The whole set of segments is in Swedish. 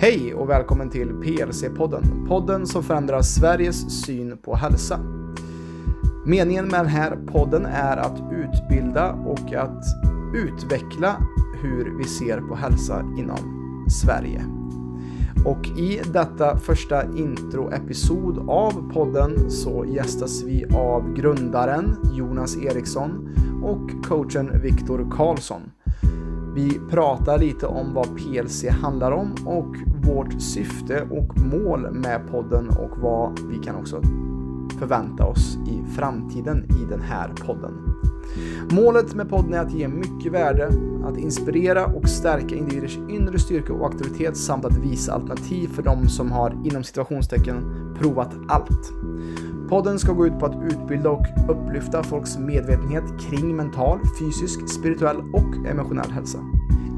Hej och välkommen till PLC-podden. Podden som förändrar Sveriges syn på hälsa. Meningen med den här podden är att utbilda och att utveckla hur vi ser på hälsa inom Sverige. Och i detta första introepisod av podden så gästas vi av grundaren Jonas Eriksson och coachen Viktor Karlsson. Vi pratar lite om vad PLC handlar om och vårt syfte och mål med podden och vad vi kan också förvänta oss i framtiden i den här podden. Målet med podden är att ge mycket värde, att inspirera och stärka individers inre styrka och aktivitet samt att visa alternativ för de som har inom situationstecken provat allt. Podden ska gå ut på att utbilda och upplyfta folks medvetenhet kring mental, fysisk, spirituell och emotionell hälsa.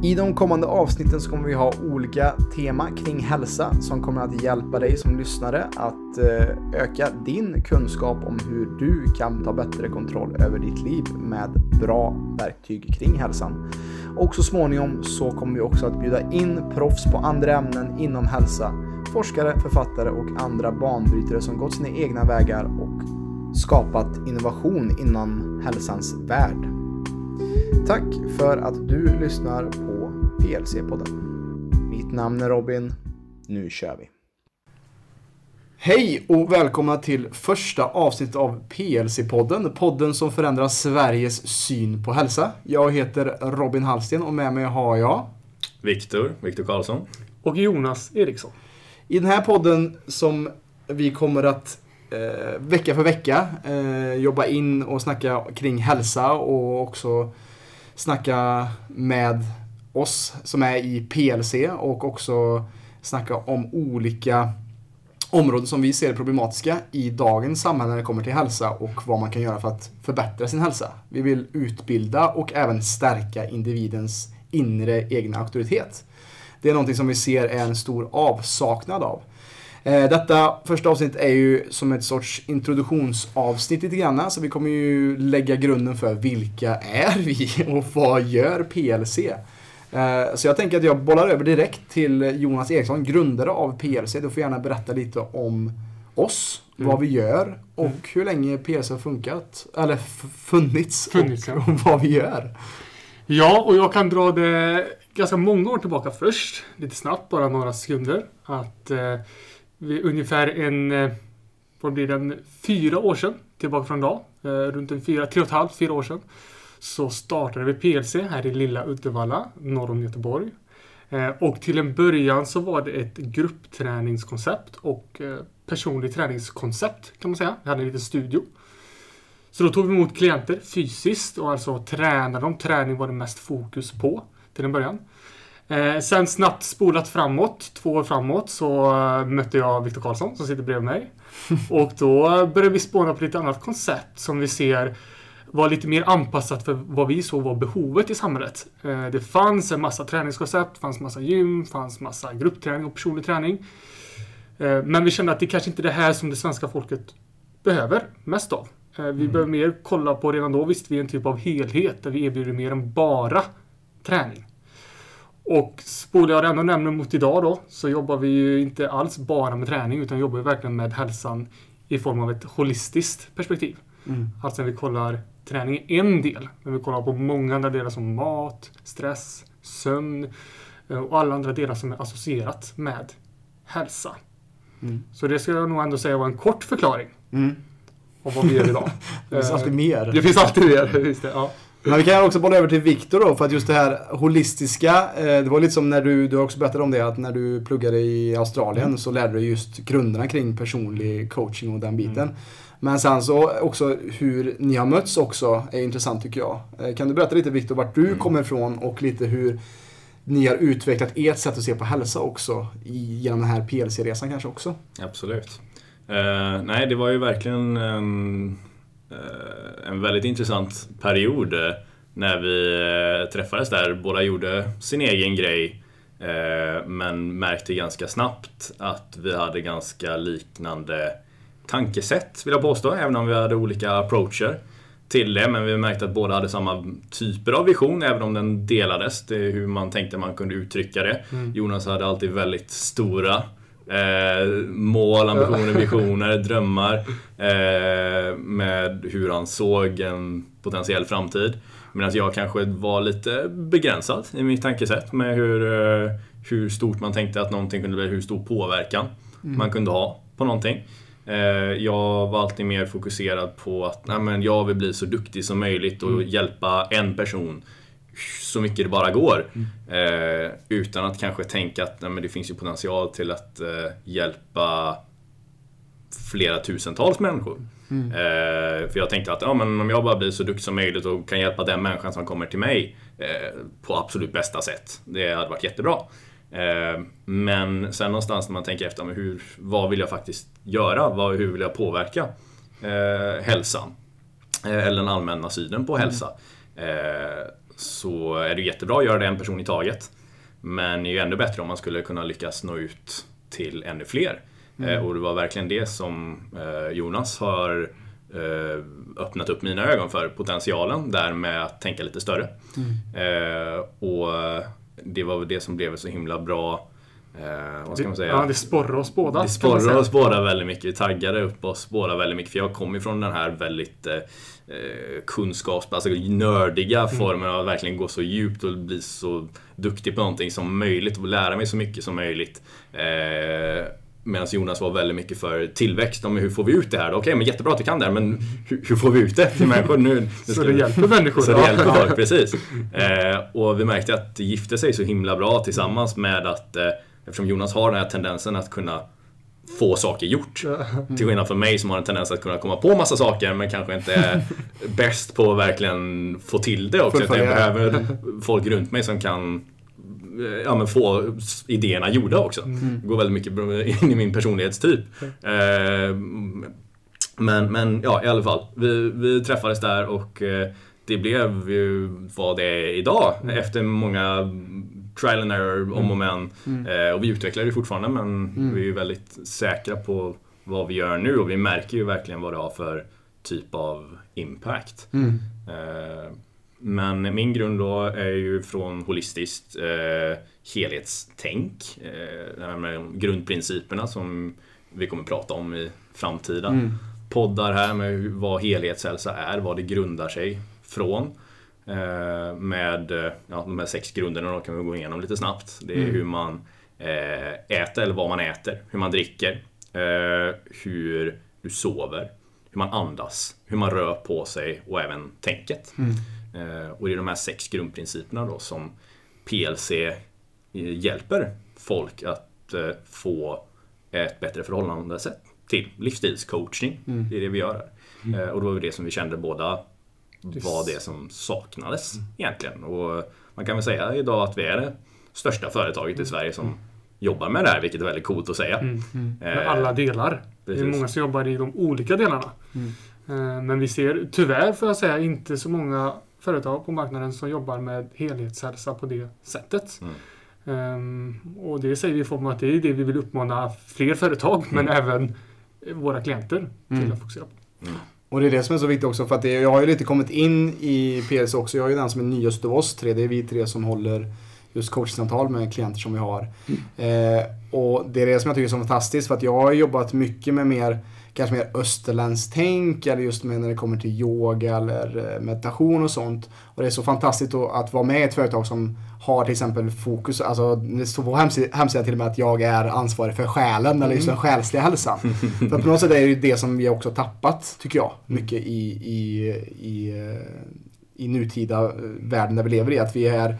I de kommande avsnitten så kommer vi ha olika tema kring hälsa som kommer att hjälpa dig som lyssnare att eh, öka din kunskap om hur du kan ta bättre kontroll över ditt liv med bra verktyg kring hälsan. Och så småningom så kommer vi också att bjuda in proffs på andra ämnen inom hälsa, forskare, författare och andra banbrytare som gått sina egna vägar och skapat innovation inom hälsans värld. Tack för att du lyssnar på PLC-podden. Mitt namn är Robin. Nu kör vi. Hej och välkomna till första avsnittet av PLC-podden. Podden som förändrar Sveriges syn på hälsa. Jag heter Robin Hallsten och med mig har jag Viktor, Viktor Karlsson. Och Jonas Eriksson. I den här podden som vi kommer att eh, vecka för vecka eh, jobba in och snacka kring hälsa och också snacka med oss som är i PLC och också snacka om olika områden som vi ser problematiska i dagens samhälle när det kommer till hälsa och vad man kan göra för att förbättra sin hälsa. Vi vill utbilda och även stärka individens inre egna auktoritet. Det är någonting som vi ser är en stor avsaknad av. Eh, Detta första avsnitt är ju som ett sorts introduktionsavsnitt lite grann. Så vi kommer ju lägga grunden för vilka är vi och vad gör PLC? Eh, Så jag tänker att jag bollar över direkt till Jonas Eriksson, grundare av PLC. Du får gärna berätta lite om oss, Mm. vad vi gör och Mm. hur länge PLC har funkat, eller funnits, Funnits, och, ja. och vad vi gör. Ja, och jag kan dra det ganska många år tillbaka först. Lite snabbt, bara några sekunder. Att eh, vi ungefär en, eh, vad blir det, en fyra år sedan tillbaka från dag. Eh, runt en fyra, tre och ett halvt, fyra år sedan. Så startade vi PLC här i lilla Uddevalla, norr om Göteborg. Eh, och till en början så var det ett gruppträningskoncept och eh, träningskoncept kan man säga. Vi hade en liten studio. Så då tog vi emot klienter fysiskt och alltså tränade dem. Träning var det mest fokus på till en början. Eh, sen snabbt spolat framåt, två år framåt, så eh, mötte jag Viktor Karlsson som sitter bredvid mig. Och då började vi spåna på lite annat koncept som vi ser var lite mer anpassat för vad vi såg var behovet i samhället. Eh, det fanns en massa träningskoncept, fanns massa gym, fanns massa gruppträning och personlig träning. Eh, men vi kände att det kanske inte är det här som det svenska folket behöver mest av. Eh, Vi behöver mer kolla på, redan då visste vi en typ av helhet där vi erbjuder mer än bara träning. Och spolar jag det ännu närmare mot idag då så jobbar vi ju inte alls bara med träning utan jobbar verkligen med hälsan i form av ett holistiskt perspektiv. Alltså när vi kollar träning är en del, men vi kollar på många andra delar som mat, stress, sömn eh, och alla andra delar som är associerat med hälsa. Mm. Så det ska jag nog ändå säga var en kort förklaring Mm. Om vad vi gör idag. Det finns alltid mer. Det finns alltid mer, just det. Ja. Men vi kan också bolla över till Viktor då, för att just det här holistiska, eh, det var lite som när du, du har också berättat om det, att när du pluggade i Australien Mm. så lärde du just grunderna kring personlig coaching och den biten. Mm. Men sen så också hur ni har mötts också är intressant tycker jag. Eh, Kan du berätta lite Viktor, vart du Mm. kommer ifrån och lite hur ni har utvecklat ert sätt att se på hälsa också i, genom den här PLC-resan kanske också? Absolut. Eh, nej, det var ju verkligen en, eh, en väldigt intressant period eh, när vi eh, träffades där. Båda gjorde sin egen grej. Men märkte ganska snabbt att vi hade ganska liknande tankesätt vill jag påstå, även om vi hade olika approacher. till det, men vi märkte att båda hade samma typer av vision, även om den delades. Det är hur man tänkte man kunde uttrycka det. Mm. Jonas hade alltid väldigt stora eh, mål, ambitioner, visioner, drömmar eh, med hur han såg en potentiell framtid. Medan jag kanske var lite begränsad i mitt tankesätt med hur, eh, hur stort man tänkte att någonting kunde bli, hur stor påverkan man kunde ha på någonting. Eh, Jag var alltid mer fokuserad på att nej, men jag vill bli så duktig som möjligt och hjälpa en person så mycket det bara går. Eh, utan att kanske tänka att nej, men det finns ju potential till att eh, hjälpa flera tusentals människor. Eh, för jag tänkte att ja, men om jag bara blir så duktig som möjligt och kan hjälpa den människan som kommer till mig eh, på absolut bästa sätt. Det hade varit jättebra. Eh, men sen någonstans när man tänker efter, men hur, vad vill jag faktiskt göra? Vad, hur vill jag påverka eh, hälsan? Eller den allmänna synen på hälsa. Eh, så är det jättebra att göra det en person i taget. Men det är ju ännu bättre om man skulle kunna lyckas nå ut till ännu fler. Eh, och det var verkligen det som eh, Jonas har eh, öppnat upp mina ögon för. Potentialen där med att tänka lite större. Eh, och det var väl det som blev så himla bra Eh, vad ska man säga? Ja, det sporrar oss båda. Det sporrar oss båda väldigt mycket, det taggade upp oss båda väldigt mycket. För jag kommer ifrån den här väldigt eh, eh, kunskaps, alltså nördiga Mm. formen av att verkligen gå så djupt och bli så duktig på någonting som möjligt och lära mig så mycket som möjligt. Eh, Medan Jonas var väldigt mycket för tillväxt. Om hur får vi ut det här? då? Okej, men jättebra att du kan det här, men hur, hur får vi ut det till människor? Nu, nu Så det vi- hjälper människor. så det hjälper folk, precis. Eh, och vi märkte att det gifte sig så himla bra tillsammans med att eh, eftersom Jonas har den här tendensen att kunna få saker gjort. Till skillnad från mig som har en tendens att kunna komma på massa saker men kanske inte är bäst på att verkligen få till det också. Jag behöver folk runt mig som kan eh, ja, men få idéerna gjorda också. Det går väldigt mycket in i min personlighetstyp. Eh, men, men ja, i alla fall. Vi, vi träffades där och eh, det blev ju vad det är idag efter många trial and error, om och men. Eh, och vi utvecklar det fortfarande men vi är ju väldigt säkra på vad vi gör nu och vi märker ju verkligen vad det har för typ av impact. Eh, men min grund då är ju från holistiskt eh, helhetstänk. Eh, grundprinciperna som vi kommer prata om i framtida poddar här med vad helhetshälsa är, vad det grundar sig från. Eh, med eh, ja, de här sex grunderna då kan vi gå igenom lite snabbt. Det är hur man eh, äter eller vad man äter, hur man dricker, hur du sover, hur man andas, hur man rör på sig och även tänket. Eh, och det är de här sex grundprinciperna då som PLC hjälper folk att få ett bättre förhållandesätt till. Livsstilscoachning, det är det vi gör här. Eh, och då var det det som vi kände båda var det som saknades egentligen. Och man kan väl säga idag att vi är det största företaget i Sverige som jobbar med det här, vilket är väldigt coolt att säga. Med Eh, alla delar. Det är precis. många som jobbar i de olika delarna. Eh, Men vi ser tyvärr, får jag säga, inte så många företag på marknaden som jobbar med helhetshälsa på det sättet. Mm. Ehm, och det säger vi i form av att det är det vi vill uppmana fler företag, men även våra klienter till att fokusera på. Och det är det som är så viktigt också för att det, jag har ju lite kommit in i PLC också. Jag är ju den som är nyast av oss tre. Det är vi tre som håller just coachsamtal med klienter som vi har. Eh, och det är det som jag tycker är så fantastiskt för att jag har jobbat mycket med mer kanske mer österländskt tänk eller just med när det kommer till yoga eller eh, meditation och sånt. Och det är så fantastiskt att vara med i ett företag som har till exempel fokus, alltså det står på hemsi- hemsidan till och med att jag är ansvarig för själen eller just den själsliga hälsan. för på något sätt är det ju det som vi också tappat, tycker jag, mycket i, i, i, eh, i nutida eh, världen där vi lever i. Att vi är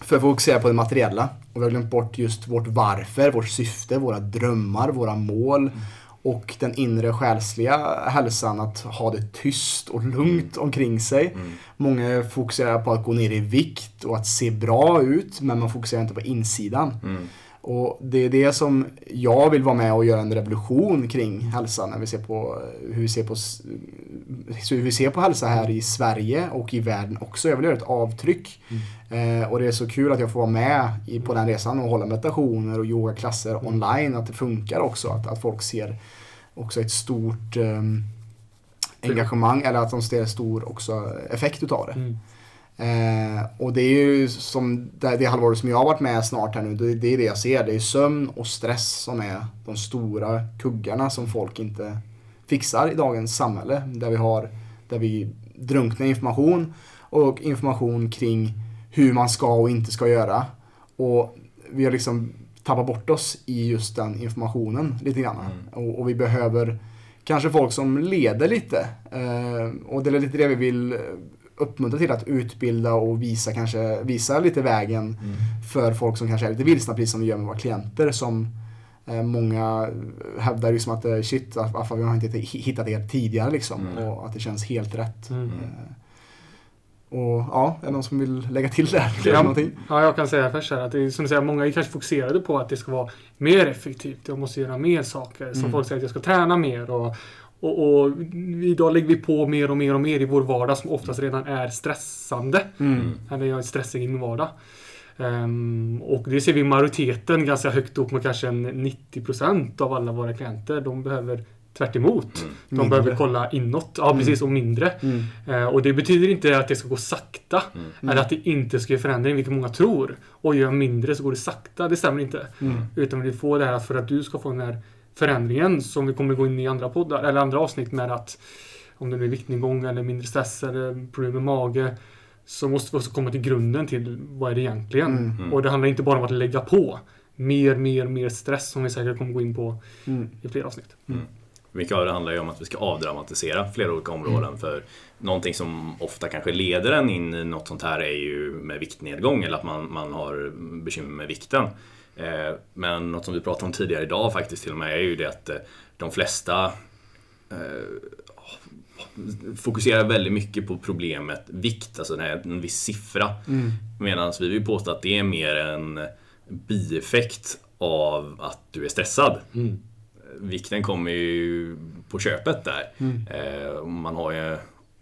för att fokusera på det materiella. Och vi har glömt bort just vårt varför, vårt syfte, våra drömmar, våra mål. Och den inre själsliga hälsan, att ha det tyst och lugnt omkring sig. Många fokuserar på att gå ner i vikt och att se bra ut, men man fokuserar inte på insidan. Mm. Och det är det som jag vill vara med och göra en revolution kring hälsa när vi ser på hur vi ser på, hur vi ser på hälsa här i Sverige och i världen också. Jag vill göra ett avtryck. Eh, och det är så kul att jag får vara med i, på den resan och hålla meditationer och yogaklasser online. Att det funkar också. Att, att folk ser också ett stort ehm, engagemang eller att de ser stor också effekt utav det. Mm. Eh, och det är ju som det, det halvåret som jag har varit med snart här nu, det, det är det jag ser. Det är sömn och stress som är de stora kuggarna som folk inte fixar i dagens samhälle. Där vi har, där vi drunknar information och information kring hur man ska och inte ska göra. Och vi har liksom tappat bort oss i just den informationen lite grann. Och, och vi behöver kanske folk som leder lite. Eh, och det är lite det vi vill uppmuntra till att utbilda och visa, kanske, visa lite vägen för folk som kanske är lite vilsna, precis som vi gör med våra klienter. Som eh, många hävdar liksom att eh, shit, varför har vi inte hittat er tidigare liksom? Mm. Och att det känns helt rätt. Mm. Eh, och ja, är det någon som vill lägga till där? Ja. Ja, jag kan säga först här att det är som du säger, många är kanske fokuserade på att det ska vara mer effektivt. Jag måste göra mer saker. Som Mm. folk säger att jag ska träna mer och, och, och idag lägger vi på mer och mer och mer i vår vardag som oftast redan är stressande. Mm. Eller jag är stressig i min vardag. Ehm, och det ser vi i majoriteten ganska högt upp med kanske en 90% av alla våra klienter. De behöver tvärt emot. Mm. De Mindre. behöver kolla inåt. Ja, precis. Och mindre. Mm. Eh, och det betyder inte att det ska gå sakta. Mm. Eller att det inte ska göra förändring, vilket många tror. Och gör mindre så går det sakta. Det stämmer inte. Mm. Utan vi får det här för att du ska få den här förändringen som vi kommer gå in i andra poddar, eller andra avsnitt med att om det blir viktnedgång eller mindre stress eller problem med mage så måste vi också komma till grunden till vad är det egentligen. Mm. Mm. Och det handlar inte bara om att lägga på mer, mer, mer stress som vi säkert kommer gå in på Mm. i fler avsnitt. Mycket av det handlar ju om att vi ska avdramatisera flera olika områden. Mm. För någonting som ofta kanske leder en in i något sånt här är ju med viktnedgång eller att man, man har bekymmer med vikten. Eh, Men något som vi pratade om tidigare idag faktiskt till och med är ju det att eh, de flesta eh, fokuserar väldigt mycket på problemet vikt, alltså en viss siffra. Mm. Medan vi vill påstå att det är mer en bieffekt av att du är stressad. Vikten kommer ju på köpet där. Mm. Man har ju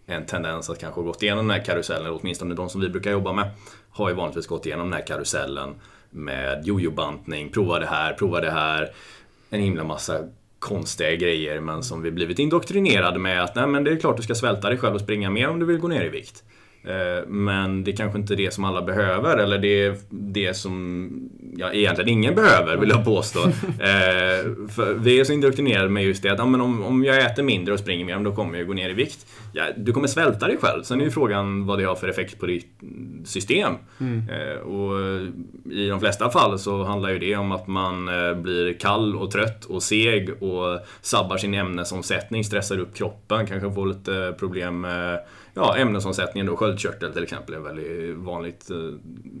en tendens att kanske gått igenom den här karusellen, åtminstone de som vi brukar jobba med, har ju vanligtvis gått igenom den här karusellen med jojobantning, prova det här, prova det här. En himla massa konstiga grejer men som vi blivit indoktrinerade med att nej men det är klart du ska svälta dig själv och springa mer om du vill gå ner i vikt. Eh, Men det är kanske inte är det som alla behöver eller det är det som ja, egentligen ingen behöver vill jag påstå. Eh, för vi är så indoktrinerade med just det att ja, men om, om jag äter mindre och springer mer då kommer jag gå ner i vikt. Ja, du kommer svälta dig själv. Sen är ju frågan vad det har för effekt på ditt system. Eh, Och I de flesta fall så handlar ju det om att man eh, blir kall och trött och seg och sabbar sin ämnesomsättning, stressar upp kroppen, kanske får lite problem med ja, ämnesomsättningen då, sköldkörtel till exempel är väldigt vanligt eh,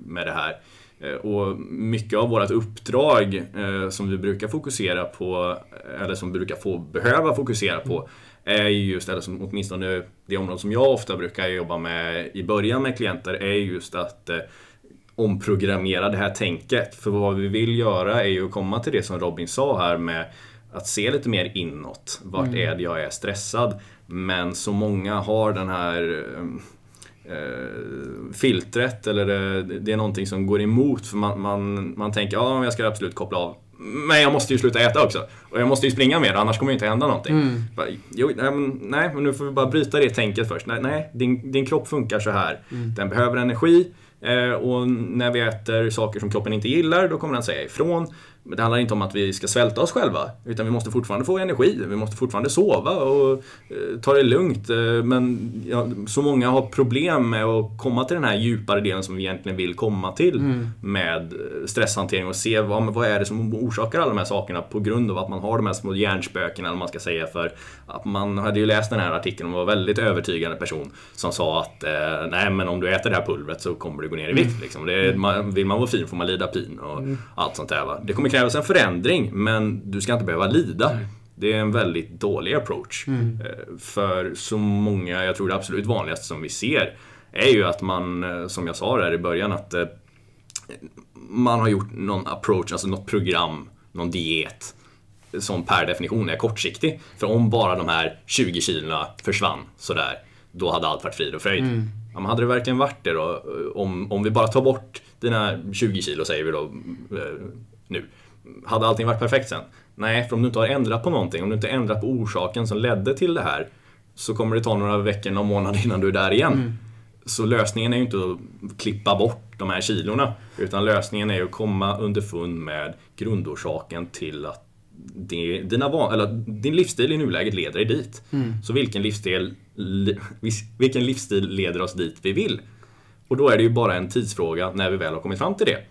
med det här. Eh, Och mycket av vårt uppdrag eh, som vi brukar fokusera på, eller som vi brukar få behöva fokusera på, är ju just, eller som åtminstone det område som jag ofta brukar jobba med i början med klienter, är just att eh, omprogrammera det här tänket. För vad vi vill göra är ju att komma till det som Robin sa här med att se lite mer inåt. Vart är det jag är stressad? Men så många har den här eh, filtret eller det, det är någonting som går emot för man, man, man tänker ja men jag ska absolut koppla av. Men jag måste ju sluta äta också. Och jag måste ju springa mer annars kommer ju inte hända någonting. Mm. Bara, Jo, nej, men, nej, men nu får vi bara bryta det tänket först. Nej, nej din, din kropp funkar så här. Den behöver energi eh, och när vi äter saker som kroppen inte gillar då kommer den säga ifrån. Men det handlar inte om att vi ska svälta oss själva. Utan vi måste fortfarande få energi. Vi måste fortfarande sova och eh, ta det lugnt. Eh, men ja, så många har problem med att komma till den här djupare delen som vi egentligen vill komma till. Med eh, stresshantering och se vad, vad är det som orsakar alla de här sakerna på grund av att man har de här små hjärnspökena eller man ska säga. För att man hade ju läst den här artikeln och var en väldigt övertygande person som sa att nej men om du äter det här pulvret så kommer du gå ner i vikt. Liksom. Det, man, vill man vara fin får man lida pin och allt sånt där. Va? Det kommer krävas en förändring men du ska inte behöva lida. Det är en väldigt dålig approach. Eh, För så många, jag tror det absolut vanligaste som vi ser är ju att man, eh, som jag sa där i början, att eh, man har gjort någon approach, alltså något program, någon diet som per definition är kortsiktig. För om bara de här 20 kilona försvann sådär, då hade allt varit frid och fröjd. Ja, men hade det verkligen varit det då? Om, om vi bara tar bort dina 20 kilo, säger vi då nu. Hade allting varit perfekt sen? Nej, för om du inte har ändrat på någonting, om du inte ändrat på orsaken som ledde till det här, så kommer det ta några veckor, någon månad innan du är där igen. Mm. Så lösningen är ju inte att klippa bort de här kilorna. Utan lösningen är att komma underfund med grundorsaken till att det, dina van, eller din livsstil i nuläget leder dig dit. Mm. Så vilken livsstil, vilken livsstil leder oss dit vi vill? Och då är det ju bara en tidsfråga när vi väl har kommit fram till det.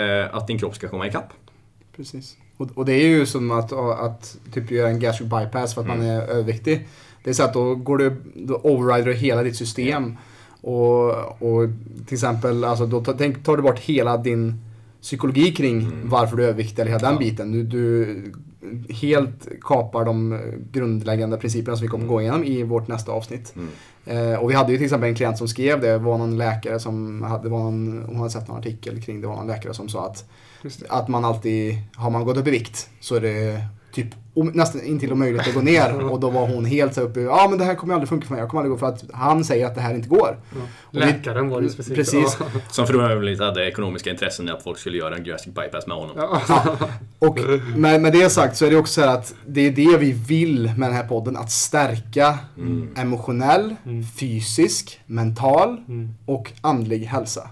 Eh, att din kropp ska komma ikapp. Precis. Och, och det är ju som att, att typ göra en gastric bypass för att man är överviktig. Det är så att då går du, då overrider du hela ditt system. Och, och till exempel, alltså då tar, tar du bort hela din psykologi kring varför du är överviktig, eller hela den biten. Du, du helt kapar de grundläggande principerna som vi kommer gå igenom i vårt nästa avsnitt. Eh, och vi hade ju till exempel en klient som skrev det, var någon läkare som hade, var någon, hon hade sett någon artikel kring det, var någon läkare som sa att det. Att man alltid, har man gått upp i vikt så är det typ om, nästan intill omöjligt att gå ner. Och då var hon helt så uppe, ja men det här kommer aldrig funka för mig, jag kommer aldrig gå för att han säger att det här inte går. Ja. Läkaren var det specifikt. Precis. Ja. Som för övrigt hade ekonomiska intressen i att folk skulle göra en gastric bypass med honom. Ja. Och med, med det sagt så är det också så här att det är det vi vill med den här podden, att stärka emotionell, Mm. fysisk, mental Mm. och andlig hälsa.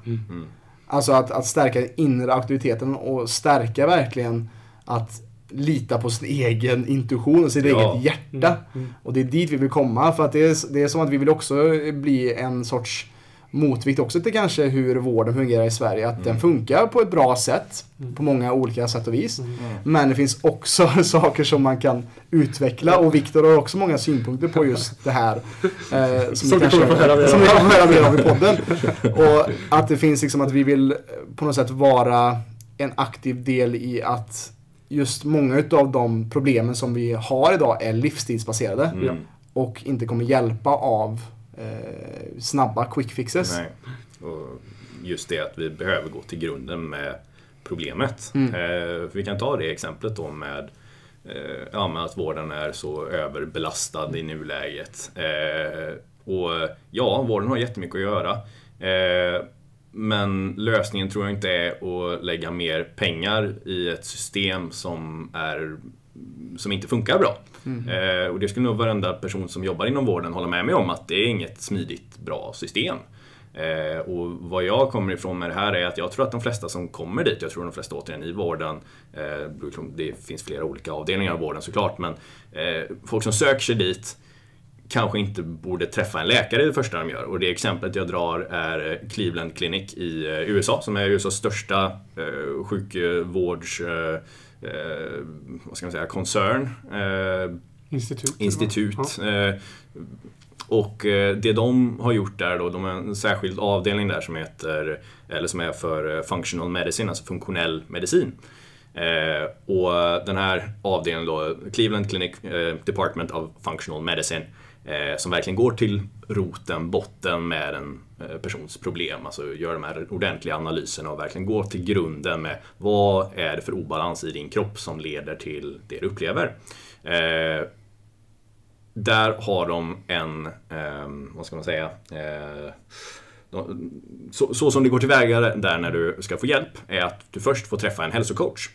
Mm. Alltså att, att stärka den inre auktoriteten och stärka verkligen att lita på sin egen intuition och sitt Ja. eget hjärta. Mm. Och det är dit vi vill komma för att det är, det är som att vi vill också bli en sorts motvikt också till kanske hur vården fungerar i Sverige. Att den funkar på ett bra sätt på många olika sätt och vis. Men det finns också saker som man kan utveckla och Viktor har också många synpunkter på just det här. Eh, Som vi kanske- kommer som vi kommer höra mer om i podden. Och att det finns liksom att vi vill eh, på något sätt vara en aktiv del i att just många av de problemen som vi har idag är livsstilsbaserade Mm. och inte kommer hjälpa av eh, snabba quick fixes. Nej. Och just det att vi behöver gå till grunden med problemet. Mm. Eh, vi kan ta det exemplet då med eh, ja, med att vården är så överbelastad i nuläget. Eh, och ja, vården har jättemycket att göra. Men lösningen tror jag inte är att lägga mer pengar i ett system som, är, som inte funkar bra. Mhm. Eh, och det skulle nog varenda person som jobbar inom vården hålla med mig om att det är inget smidigt, bra system. Eh, och vad jag kommer ifrån med det här är att jag tror att de flesta som kommer dit, jag tror de flesta återigen i vården, eh, det finns flera olika avdelningar av vården såklart, men eh, folk som söker sig dit kanske inte borde träffa en läkare det första de gör. Och det exemplet jag drar är eh, Cleveland Clinic i eh, USA som är USAs största eh, sjukvårds... Eh, Eh, vad ska man säga? Koncern. Eh, Institut. institut. Eh, och det de har gjort där då, de har en särskild avdelning där som heter, eller som är för functional medicine, alltså funktionell medicin. Eh, och den här avdelningen då, Cleveland Clinic Department of Functional Medicine, eh, som verkligen går till roten, botten med en eh, Eh, persons problem. Alltså gör de här ordentliga analyserna och verkligen gå till grunden med vad är det för obalans i din kropp som leder till det du upplever. Eh, där har de en, eh, vad ska man säga, eh, de, så, så som det går tillväga där när du ska få hjälp är att du först får träffa en hälsocoach.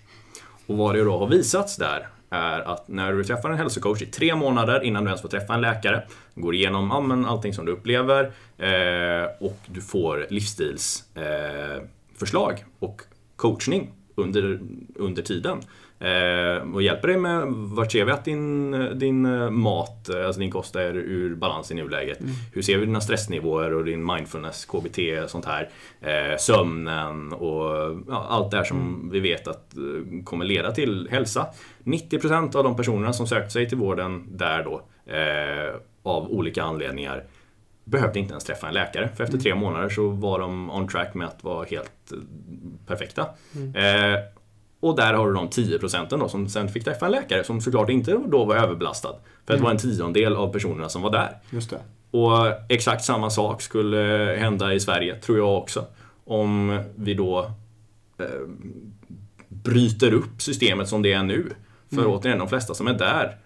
Och vad det då har visats där är att när du träffar en hälsocoach i tre månader innan du ens får träffa en läkare, går igenom ja, men allting som du upplever eh, och du får livsstilsförslag eh, och coachning under, under tiden. Eh, och hjälper dig med vart ser vi att din, din eh, mat, eh, alltså din kost är ur balans i nuläget. Hur ser vi dina stressnivåer och din mindfulness, KBT, sånt här. Sömnen och ja, allt det här som vi vet att kommer leda till hälsa. 90% av de personerna som sökte sig till vården där då, eh, av olika anledningar, behövde inte ens träffa en läkare. För efter tre månader så var de on track med att vara helt perfekta. Eh, och där har du de 10 procenten då som sen fick träffa en läkare som såklart inte då var överbelastad. För att det var en tiondel av personerna som var där. Just det. Och exakt samma sak skulle hända i Sverige, tror jag också. Om vi då eh, bryter upp systemet som det är nu. För återigen, de flesta som är där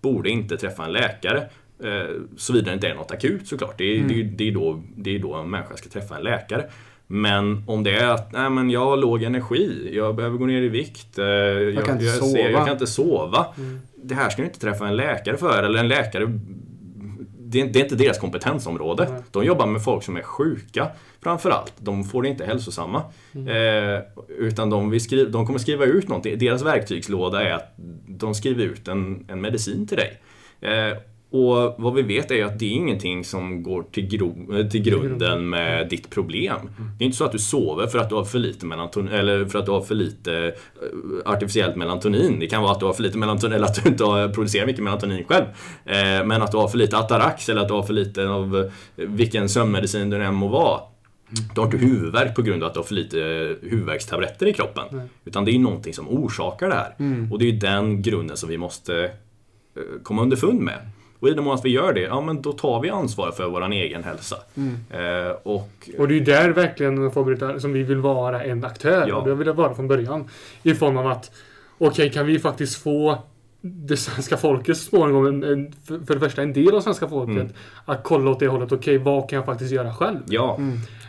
borde inte träffa en läkare. Eh, Såvida det inte är något akut såklart. Det är, det, är, det, är då, det är då en människa ska träffa en läkare. Men om det är att nej, men jag har låg energi, jag behöver gå ner i vikt, eh, jag, kan inte jag, sova. jag kan inte sova. Det här ska du inte träffa en läkare för, eller en läkare det, är, det är inte deras kompetensområde. Nej. De jobbar med folk som är sjuka framförallt. De får det inte hälsosamma. Eh, utan de, skriva, de kommer skriva ut någonting. Deras verktygslåda är att de skriver ut en, en medicin till dig. Eh, och vad vi vet är att det är ingenting som går till, gro, eh, till grunden med ditt problem. Det är inte så att du sover för att du har för lite melatonin, eller för att du har för lite eh, artificiellt melatonin. Det kan vara att du har för lite melatonin, eller att du inte har- producerar mycket melatonin själv. Eh, Men att du har för lite Atarax eller att du har för lite av vilken sömnmedicin det än må vara. Du har inte huvudvärk på grund av att du har för lite huvudvärkstabletter i kroppen. Nej. Utan det är någonting som orsakar det här. Och det är den grunden som vi måste komma underfund med. Och i den mån att vi gör det, ja men då tar vi ansvar för vår egen hälsa. Eh, och Och det är ju där verkligen, som vi vill vara en aktör. Ja. Och det vill jag vara från början. I form av att, okej, kan vi faktiskt få det svenska folket så småningom, en, en, för, det första en del av svenska folket, Mm. att kolla åt det hållet. Okej, vad kan jag faktiskt göra själv? ja,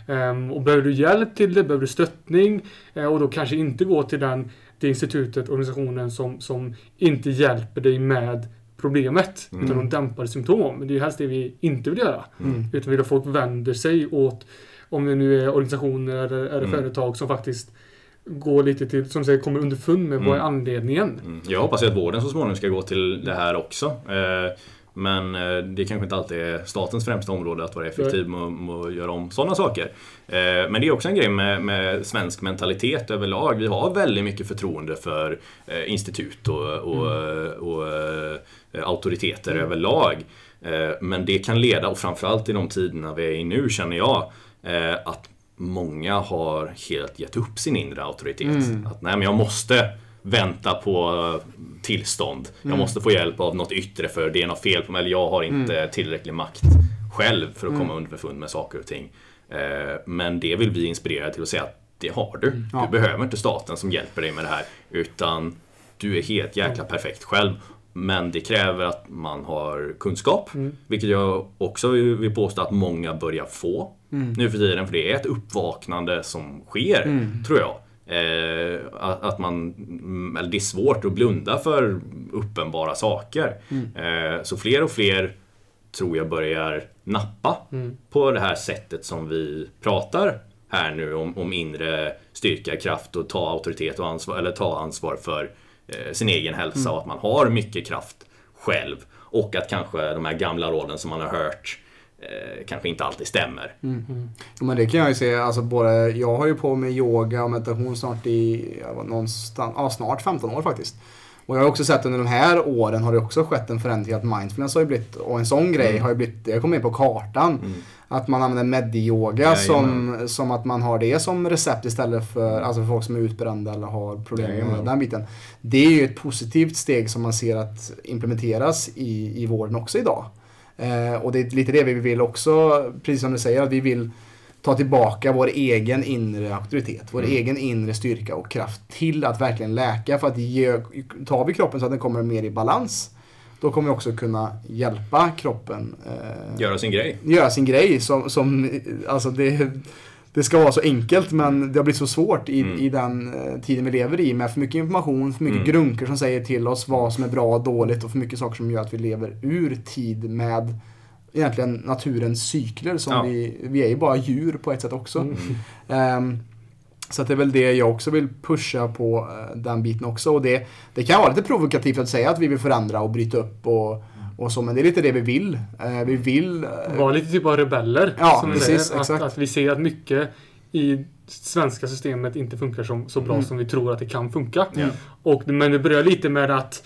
Ehm, och behöver du hjälp till det, behöver du stöttning eh, och då kanske inte gå till den, det institutet, organisationen som, som inte hjälper dig med problemet. Mm. Utan de dämpar symptom. Det är ju helst det vi inte vill göra. Mm. Utan vill att folk vänder sig åt, om det nu är organisationer eller, eller Mm. företag som faktiskt går lite till, som säger, kommer underfund med vad är Mm. anledningen. Mm. Jag hoppas ju att vården så småningom ska gå till det här också. Eh, Men eh, det kanske inte alltid är statens främsta område att vara effektiv med, med att göra om sådana saker. Eh, Men det är också en grej med, med svensk mentalitet överlag. Vi har väldigt mycket förtroende för eh, institut och, och, och eh, auktoriteter överlag. Eh, Men det kan leda, och framförallt i de tiderna vi är i nu känner jag, att många har helt gett upp sin inre auktoritet. Att nej men jag måste vänta på tillstånd. Jag måste få hjälp av något yttre för det är något fel på mig eller jag har inte tillräcklig makt själv för att komma underfund med saker och ting. Eh, Men det vill vi inspirera till att säga att det har du. Ja. Du behöver inte staten som hjälper dig med det här utan du är helt jäkla perfekt själv. Men det kräver att man har kunskap, vilket jag också vill påstå att många börjar få nu för tiden. För det är ett uppvaknande som sker, tror jag. Eh, att, man, mm, eller det är svårt att blunda för uppenbara saker. Eh, så fler och fler tror jag börjar nappa på det här sättet som vi pratar här nu om, om inre styrka, kraft och ta auktoritet och ansvar, eller ta ansvar för eh, sin egen hälsa och att man har mycket kraft själv. Och att kanske de här gamla råden som man har hört eh, kanske inte alltid stämmer. Ja, men det kan jag ju se, alltså både, jag har ju på med yoga och meditation snart i, ja, någonstans, ja, snart 15 år faktiskt. Och jag har också sett under de här åren har det också skett en förändring att mindfulness har ju blivit, och en sån grej har ju blivit, det har kommit in på kartan. Att man använder medyoga som, som att man har det som recept istället för, alltså för folk som är utbrända eller har problem med Jajamän. den biten. Det är ju ett positivt steg som man ser att implementeras i, i vården också idag. Eh, och det är lite det vi vill också, precis som du säger, att vi vill ta tillbaka vår egen inre auktoritet, vår egen inre styrka och kraft till att verkligen läka. För att ge, tar vi kroppen så att den kommer mer i balans, då kommer vi också kunna hjälpa kroppen eh, Göra sin grej. göra sin grej. Som, som, alltså det, det ska vara så enkelt men det har blivit så svårt i, Mm. i den eh, tiden vi lever i med för mycket information, för mycket Mm. grunkor som säger till oss vad som är bra och dåligt och för mycket saker som gör att vi lever ur tid med egentligen naturens cykler. Som Ja. vi, vi är ju bara djur på ett sätt också. Mm. Ehm, så det är väl det jag också vill pusha på eh, den biten också. Och det, det kan vara lite provokativt att säga att vi vill förändra och bryta upp och, och så, men det är lite det vi vill. Eh, vi vill... eh, Vara lite typ av rebeller. Ja, som precis, säger. exakt. Att, att vi ser att mycket i svenska systemet inte funkar som, så bra Mm. som vi tror att det kan funka. Ja. Och, men det börjar lite med att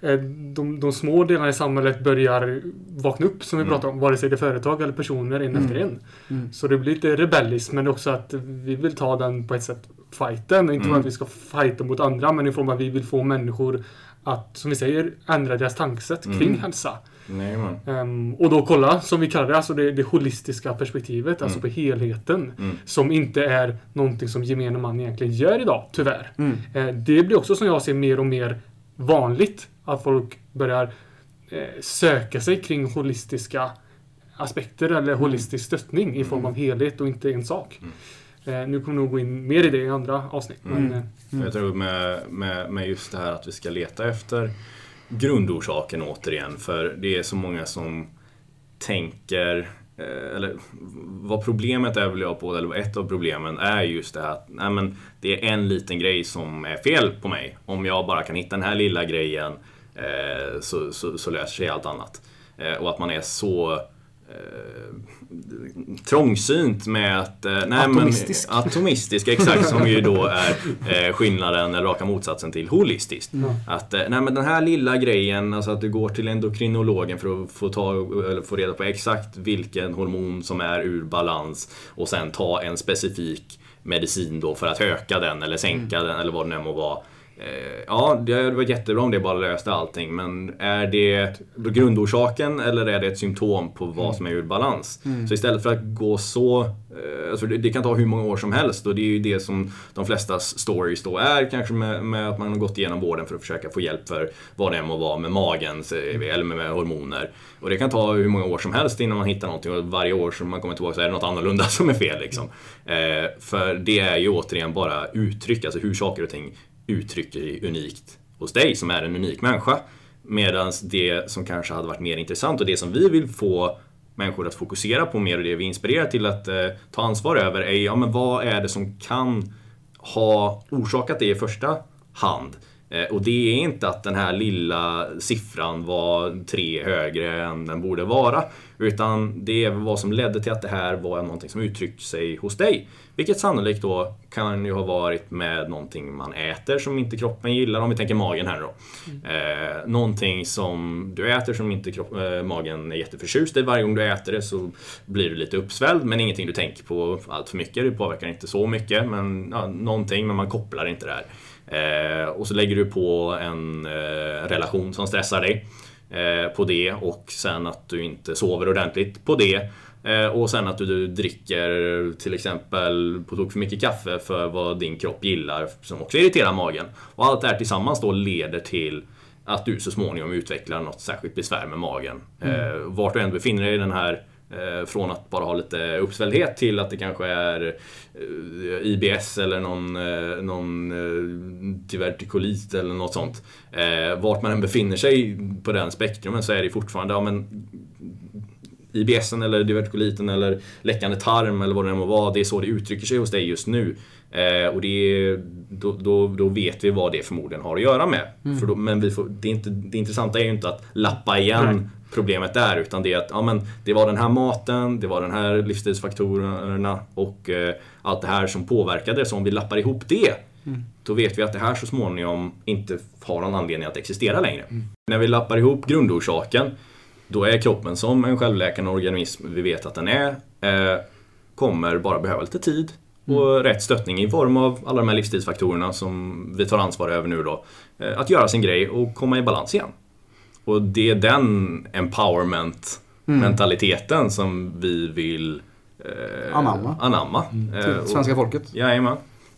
eh, de, de små delarna i samhället börjar vakna upp som vi Mm. pratar om. Vare sig det är företag eller personer en Mm. efter en. Mm. Så det blir lite rebelliskt men också att vi vill ta den på ett sätt fighten. Inte Mm. bara att vi ska fighta mot andra men i form av att vi vill få människor att, som vi säger, ändra deras tankesätt kring Mm. hälsa. Nej, man. Ehm, och då kolla, som vi kallar det, alltså det, det holistiska perspektivet, alltså på helheten. Mm. Som inte är någonting som gemene man egentligen gör idag, tyvärr. Mm. Eh, det blir också som jag ser mer och mer vanligt. Att folk börjar eh, söka sig kring holistiska aspekter eller holistisk stöttning i form av helhet och inte en sak. Eh, nu kommer vi nog gå in mer i det i andra avsnitt. Men, Mm. eh, Jag tror med, med, med just det här att vi ska leta efter grundorsaken återigen. För det är så många som tänker eh, eller vad problemet är vill jag på, eller ett av problemen är just det här att nej men, det är en liten grej som är fel på mig. Om jag bara kan hitta den här lilla grejen eh, så, så, så, löser sig allt annat. Eh, och att man är så trångsynt med att... Eh, nej, atomistisk. Men, atomistisk, exakt. som ju då är eh, skillnaden, eller raka motsatsen till holistiskt. Mm. Att, eh, nej men den här lilla grejen, alltså att du går till endokrinologen för att få, ta, eller få reda på exakt vilken hormon som är ur balans och sen ta en specifik medicin då för att öka den eller sänka mm. den eller vad det nu må vara. Eh, ja, det hade varit jättebra om det bara löste allting, men är det grundorsaken eller är det ett symptom på vad mm. som är ur balans? Mm. Så istället för att gå så, eh, alltså det, kan ta hur många år som helst och det är ju det som de flesta stories då är, kanske med, med att man har gått igenom vården för att försöka få hjälp för vad det än må vara med magen eller med, med hormoner. Och det kan ta hur många år som helst innan man hittar någonting och varje år som man kommer tillbaka så är det något annorlunda som är fel. Liksom. Eh, för det är ju återigen bara uttryck, alltså hur saker och ting uttrycker sig unikt hos dig som är en unik människa. Medan det som kanske hade varit mer intressant och det som vi vill få människor att fokusera på mer och det vi inspirerar till att eh, ta ansvar över är ja, men vad är det som kan ha orsakat det i första hand. Eh, och det är inte att den här lilla siffran var tre högre än den borde vara. Utan det är vad som ledde till att det här var någonting som uttryckte sig hos dig. Vilket sannolikt då kan ju ha varit med någonting man äter som inte kroppen gillar, om vi tänker magen här då. Mm. Eh, någonting som du äter som inte kropp, eh, magen är jätteförtjust i. Varje gång du äter det så blir du lite uppsvälld, men ingenting du tänker på allt för mycket. Det påverkar inte så mycket, men ja, någonting, men man kopplar inte det här. Eh, och så lägger du på en eh, relation som stressar dig eh, på det och sen att du inte sover ordentligt på det. Eh, och sen att du, du dricker till exempel på tok för mycket kaffe för vad din kropp gillar som också irriterar magen. Och allt det här tillsammans då leder till att du så småningom utvecklar något särskilt besvär med magen. Mm. Eh, vart du än befinner dig i den här Eh, från att bara ha lite uppsvälldhet till att det kanske är eh, IBS eller någon, eh, någon divertikolit eller något sånt. Vart man än befinner sig på den spektrumen så är det fortfarande, ja men IBSen eller divertikoliten eller läckande tarm eller vad det än må vara. Det är så det uttrycker sig hos dig just nu. Eh, och det, då, då, då, vet vi vad det förmodligen har att göra med. Mm. Då, men vi får, det, inte, det intressanta är ju inte att lappa igen Nej problemet där utan det är att ja, men det var den här maten, det var den här livsstilsfaktorerna och eh, allt det här som påverkade. Så om vi lappar ihop det mm. då vet vi att det här så småningom inte har någon anledning att existera längre. Mm. När vi lappar ihop grundorsaken då är kroppen som en självläkande organism vi vet att den är eh, kommer bara behöva lite tid och mm. rätt stöttning i form av alla de här livsstilsfaktorerna som vi tar ansvar över nu då. Eh, att göra sin grej och komma i balans igen. Och det är den empowerment-mentaliteten mm. som vi vill eh, anamma. anamma. Mm. Till eh, svenska folket. Jajamän.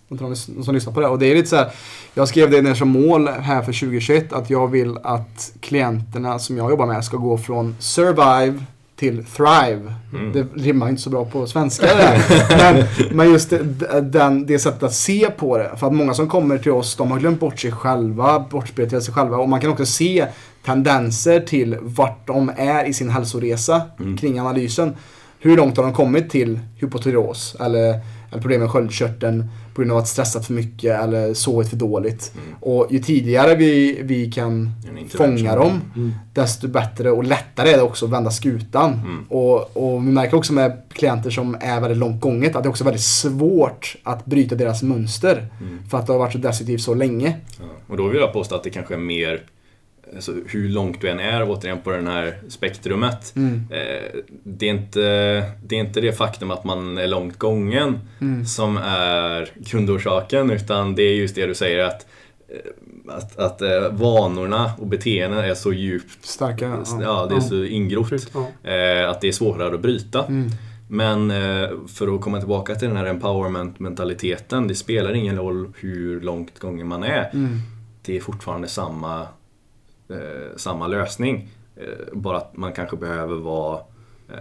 De som lyssnar på det. Och det är lite så här, jag skrev det ner som mål här för 2021 att jag vill att klienterna som jag jobbar med ska gå från survive till Thrive. Mm. Det rimmar inte så bra på svenska men, men just det, den, det sättet att se på det. För att många som kommer till oss, de har glömt bort sig själva, bortspelat sig själva. Och man kan också se tendenser till vart de är i sin hälsoresa mm. kring analysen. Hur långt har de kommit till hypotyreos eller, eller problem med sköldkörteln på grund av att stressat för mycket eller sovit för dåligt. Mm. Och ju tidigare vi, vi kan fånga dem, mm. desto bättre och lättare är det också att vända skutan. Mm. Och, och vi märker också med klienter som är väldigt långt gånget att det är också väldigt svårt att bryta deras mönster. Mm. För att det har varit så destruktivt så länge. Ja. Och då vill jag påstå att det kanske är mer alltså, hur långt du än är återigen på det här spektrumet. Mm. Eh, det, är inte, det är inte det faktum att man är långt gången mm. som är grundorsaken utan det är just det du säger att eh, att, att eh, vanorna och beteendena är så djupt Starka, ja. ja det är så ingrott ja. eh, att det är svårare att bryta. Mm. Men eh, för att komma tillbaka till den här empowerment-mentaliteten, det spelar ingen roll hur långt gången man är. Mm. Det är fortfarande samma eh, samma lösning. Eh, bara att man kanske behöver vara,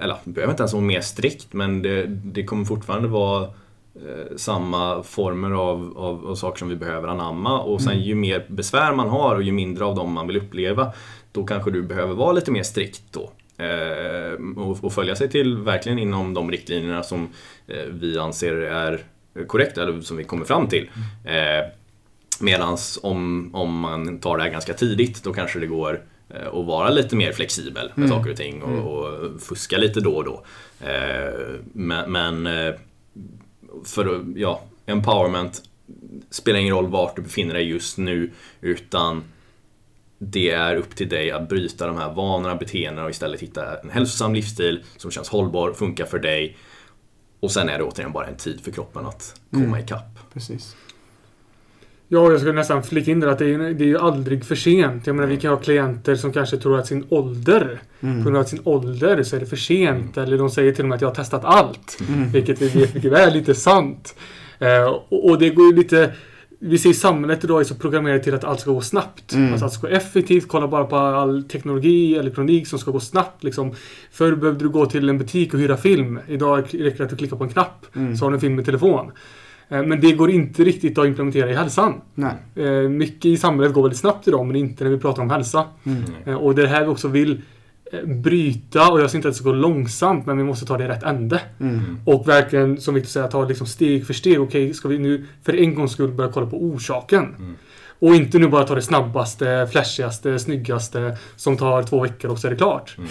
eller behöver inte ens vara mer strikt men det, det kommer fortfarande vara eh, samma former av, av, av, saker som vi behöver anamma och sen mm. ju mer besvär man har och ju mindre av dem man vill uppleva då kanske du behöver vara lite mer strikt då. Och, och följa sig till verkligen inom de riktlinjerna som vi anser är korrekta, eller som vi kommer fram till. Eh, Medans om, om man tar det här ganska tidigt, då kanske det går eh, att vara lite mer flexibel med Mm. saker och ting och, och fuska lite då och då. Eh, Men, men eh, för ja, empowerment spelar ingen roll vart du befinner dig just nu utan det är upp till dig att bryta de här vanorna, beteendena och istället hitta en hälsosam livsstil som känns hållbar, funkar för dig. Och sen är det återigen bara en tid för kroppen att komma Mm. ikapp. Precis. Ja, jag skulle nästan flika in där att det är, det är ju aldrig för sent. Jag menar, vi kan ha klienter som kanske tror att sin ålder, på Mm. grund av sin ålder så är det för sent. Eller de säger till och med att jag har testat allt. Mm. Vilket vi vet mycket väl är lite sant. Eh, och, och det går ju lite... Vi ser samhället idag är så programmerat till att allt ska gå snabbt. Mm. Alltså det ska gå effektivt. Kolla bara på all teknologi, elektronik som ska gå snabbt. Liksom. Förr behövde du gå till en butik och hyra film. Idag räcker det att du klickar på en knapp Mm. så har du en film med telefon. Eh, Men det går inte riktigt att implementera i hälsan. Nej. Eh, Mycket i samhället går väldigt snabbt idag, men inte när vi pratar om hälsa. Mm. Eh, Och det är här vi också vill bryta, och jag säger inte att det ska gå långsamt, men vi måste ta det i rätt ände. Mm. Och verkligen, som Victor säger, ta liksom steg för steg. Okej, ska vi nu för en gångs skull börja kolla på orsaken? Mm. Och inte nu bara ta det snabbaste, flashigaste, snyggaste som tar två veckor och så är det klart.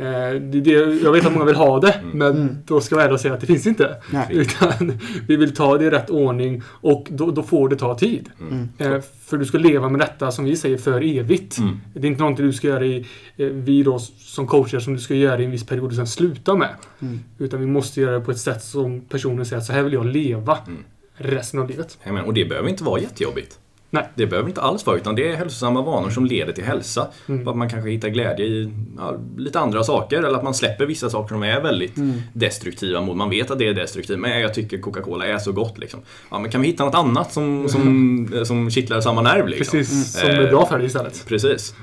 Eh, det, det, jag vet att många vill ha det, men Mm. då ska ärlig och säga att det finns inte. Nej. Utan vi vill ta det i rätt ordning och då, då får det ta tid. Mm. Eh, för du ska leva med detta, som vi säger, för evigt. Mm. Det är inte någonting du ska göra i, eh, vi då som coacher, som du ska göra i en viss period och sen sluta med. Mm. Utan vi måste göra det på ett sätt som personen säger att så här vill jag leva Mm. resten av livet. Jag menar, och det behöver inte vara jättejobbigt. Nej. Det behöver inte alls vara, utan det är hälsosamma vanor som leder till hälsa. Mm. Att man kanske hittar glädje i ja, lite andra saker, eller att man släpper vissa saker som är väldigt Mm. destruktiva mot. Man vet att det är destruktivt, men jag tycker Coca-Cola är så gott. Liksom. Ja, men kan vi hitta något annat som, som, som kittlar samma nerv? Liksom? Precis, som Eh, är bra för dig istället. Precis.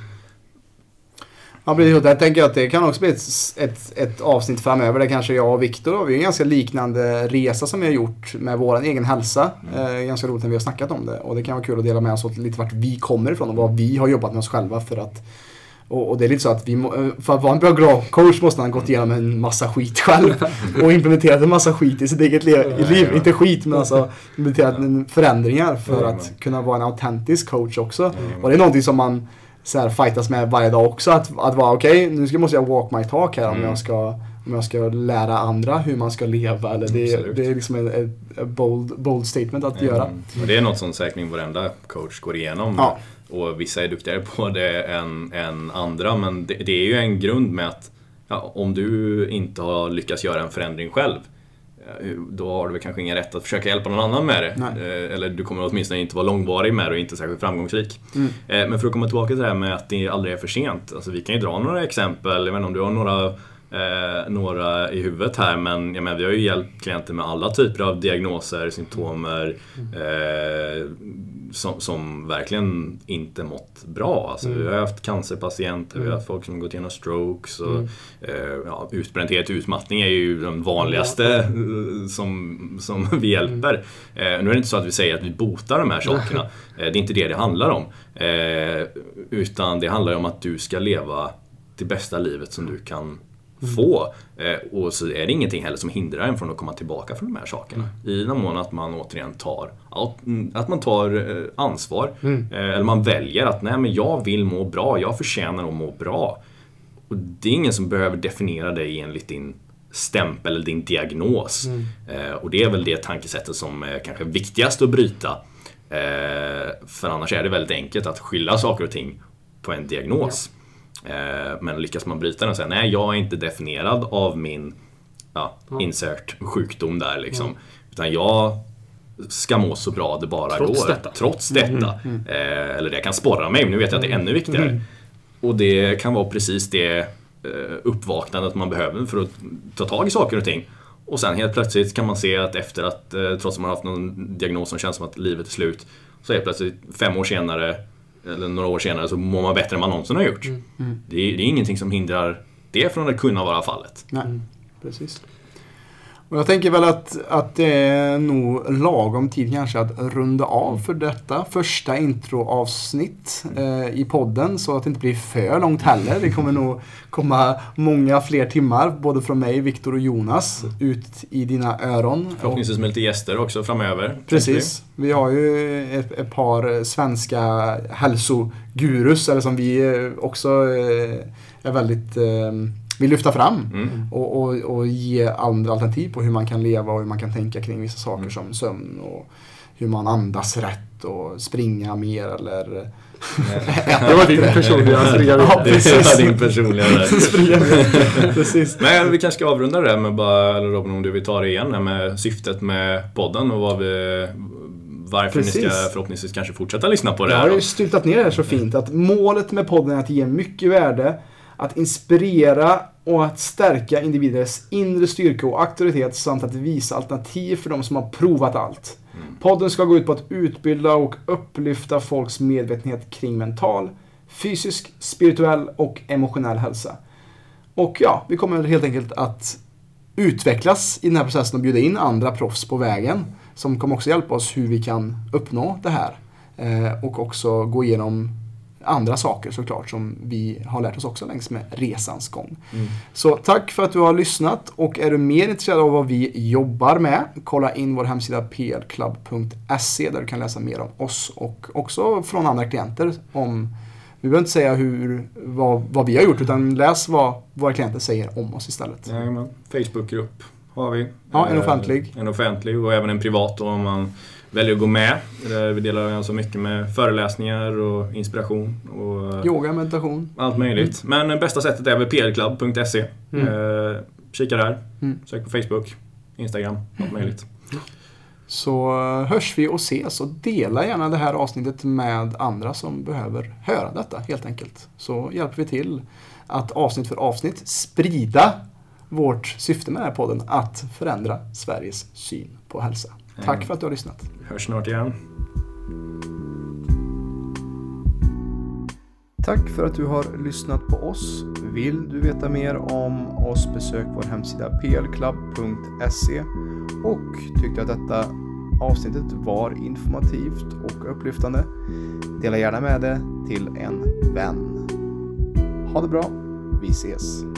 Ja, precis. Där tänker jag att det kan också bli ett, ett, ett avsnitt framöver där kanske jag och Viktor, vi har en ganska liknande resa som vi har gjort med vår egen hälsa. Eh, ganska roligt när vi har snackat om det. Och det kan vara kul att dela med oss åt lite vart vi kommer ifrån och vad vi har jobbat med oss själva för att och, och det är lite så att vi, eh, för att vara en bra coach måste han ha gått igenom en massa skit själv. Och implementerat en massa skit i sitt eget liv. Inte skit men alltså implementerat en förändringar för att kunna vara en autentisk coach också. Mm. Och det är någonting som man så här fightas med varje dag också. Att, att vara okej, nu ska, måste jag walk my talk här om, Mm. jag ska, om jag ska lära andra hur man ska leva. Eller det, Absolut. det är liksom ett, bold, bold statement att göra. Mm. Och det är något som säkert varenda coach går igenom. Ja. Och vissa är duktigare på det än, än andra. Men det, det är ju en grund med att ja, om du inte har lyckats göra en förändring själv då har du väl kanske ingen rätt att försöka hjälpa någon annan med det. Nej. Eh, Eller du kommer åtminstone inte vara långvarig med det och inte särskilt framgångsrik. Mm. Eh, Men för att komma tillbaka till det här med att det aldrig är för sent. Alltså vi kan ju dra några exempel. Jag vet inte om du har några, eh, några i huvudet här men jag menar, vi har ju hjälpt klienter med alla typer av diagnoser, symptomer eh, som, som verkligen inte mått bra. Alltså, Vi har haft cancerpatienter, vi har haft folk som gått igenom strokes och eh, ja, utbrändhet och utmattning är ju den vanligaste eh, som, som vi hjälper. Eh, nu är det inte så att vi säger att vi botar de här sakerna. Eh, det är inte det det handlar om. Utan det handlar om att du ska leva det bästa livet som du kan få. Eh, och så är det ingenting heller som hindrar en från att komma tillbaka från de här sakerna. I den mån att man återigen tar, att man tar eh, ansvar. Mm. Eh, eller man väljer att nej men jag vill må bra, jag förtjänar att må bra. Och det är ingen som behöver definiera dig enligt din stämpel eller din diagnos. Eh, och det är väl det tankesättet som är kanske viktigast att bryta. Eh, för annars är det väldigt enkelt att skylla saker och ting på en diagnos. Eh, men lyckas man bryta den och säga nej, jag är inte definierad av min ja, insert sjukdom där liksom. Utan jag ska må så bra det bara Trots går. detta. Trots detta. Eh, eller det kan sporra mig, men nu vet jag att det är ännu viktigare. Mm. Och det kan vara precis det eh, uppvaknandet man behöver för att ta tag i saker och ting. Och sen helt plötsligt kan man se att efter att, eh, trots att man har haft någon diagnos som känns som att livet är slut, så helt plötsligt fem år senare, eller några år senare, så mår man bättre än man någonsin har gjort. Mm. Det, är, det är ingenting som hindrar det från att kunna vara fallet. Nej, precis. Och jag tänker väl att, att det är nog lagom tid kanske att runda av för detta första introavsnitt eh, i podden så att det inte blir för långt heller. Det kommer nog komma många fler timmar både från mig, Viktor och Jonas ut i dina öron. Förhoppningsvis med lite gäster också framöver. Precis. Vi har ju ett, ett par svenska hälsogurus, eller som vi eh, också eh, är väldigt eh, vill lyfta fram Mm. och, och, och ge andra alternativ på hur man kan leva och hur man kan tänka kring vissa saker Mm. som sömn och hur man andas rätt och springa mer eller Det var din personliga springa Ja, Det precis. är din personliga. Precis. Men vi kanske ska avrunda det med bara, eller Robin om du vill ta det igen här med syftet med podden och vad vi, varför ni ska Precis. förhoppningsvis kanske fortsätta lyssna på det Jag här. har då. ju styltat ner det här så fint att målet med podden är att ge mycket värde, att inspirera och att stärka individers inre styrka och auktoritet samt att visa alternativ för de som har provat allt. Podden ska gå ut på att utbilda och upplyfta folks medvetenhet kring mental, fysisk, spirituell och emotionell hälsa. Och ja, vi kommer helt enkelt att utvecklas i den här processen och bjuda in andra proffs på vägen som kommer också hjälpa oss hur vi kan uppnå det här. Eh, och också gå igenom andra saker såklart som vi har lärt oss också längs med resans gång. Mm. Så tack för att du har lyssnat och är du mer intresserad av vad vi jobbar med, kolla in vår hemsida plclub.se där du kan läsa mer om oss och också från andra klienter om vi behöver inte säga hur, vad, vad vi har gjort utan läs vad våra klienter säger om oss istället. Jajamän. Facebookgrupp har vi. Ja, en Eh, offentlig. En offentlig och även en privat om man väljer att gå med. Där vi delar alltså mycket med föreläsningar och inspiration och eh, Yoga, meditation. allt möjligt. Men eh, bästa sättet är väl plclub.se. Mm. Eh, kika där. Mm. Sök på Facebook, Instagram, allt möjligt. Så eh, hörs vi och ses och dela gärna det här avsnittet med andra som behöver höra detta helt enkelt. Så hjälper vi till att avsnitt för avsnitt sprida vårt syfte med den här podden, att förändra Sveriges syn på hälsa. Tack Jajamän. för att du har lyssnat. Vi hörs snart igen. Tack för att du har lyssnat på oss. Vill du veta mer om oss besök vår hemsida plclub.se och tyckte att detta avsnittet var informativt och upplyftande. Dela gärna med det till en vän. Ha det bra. Vi ses.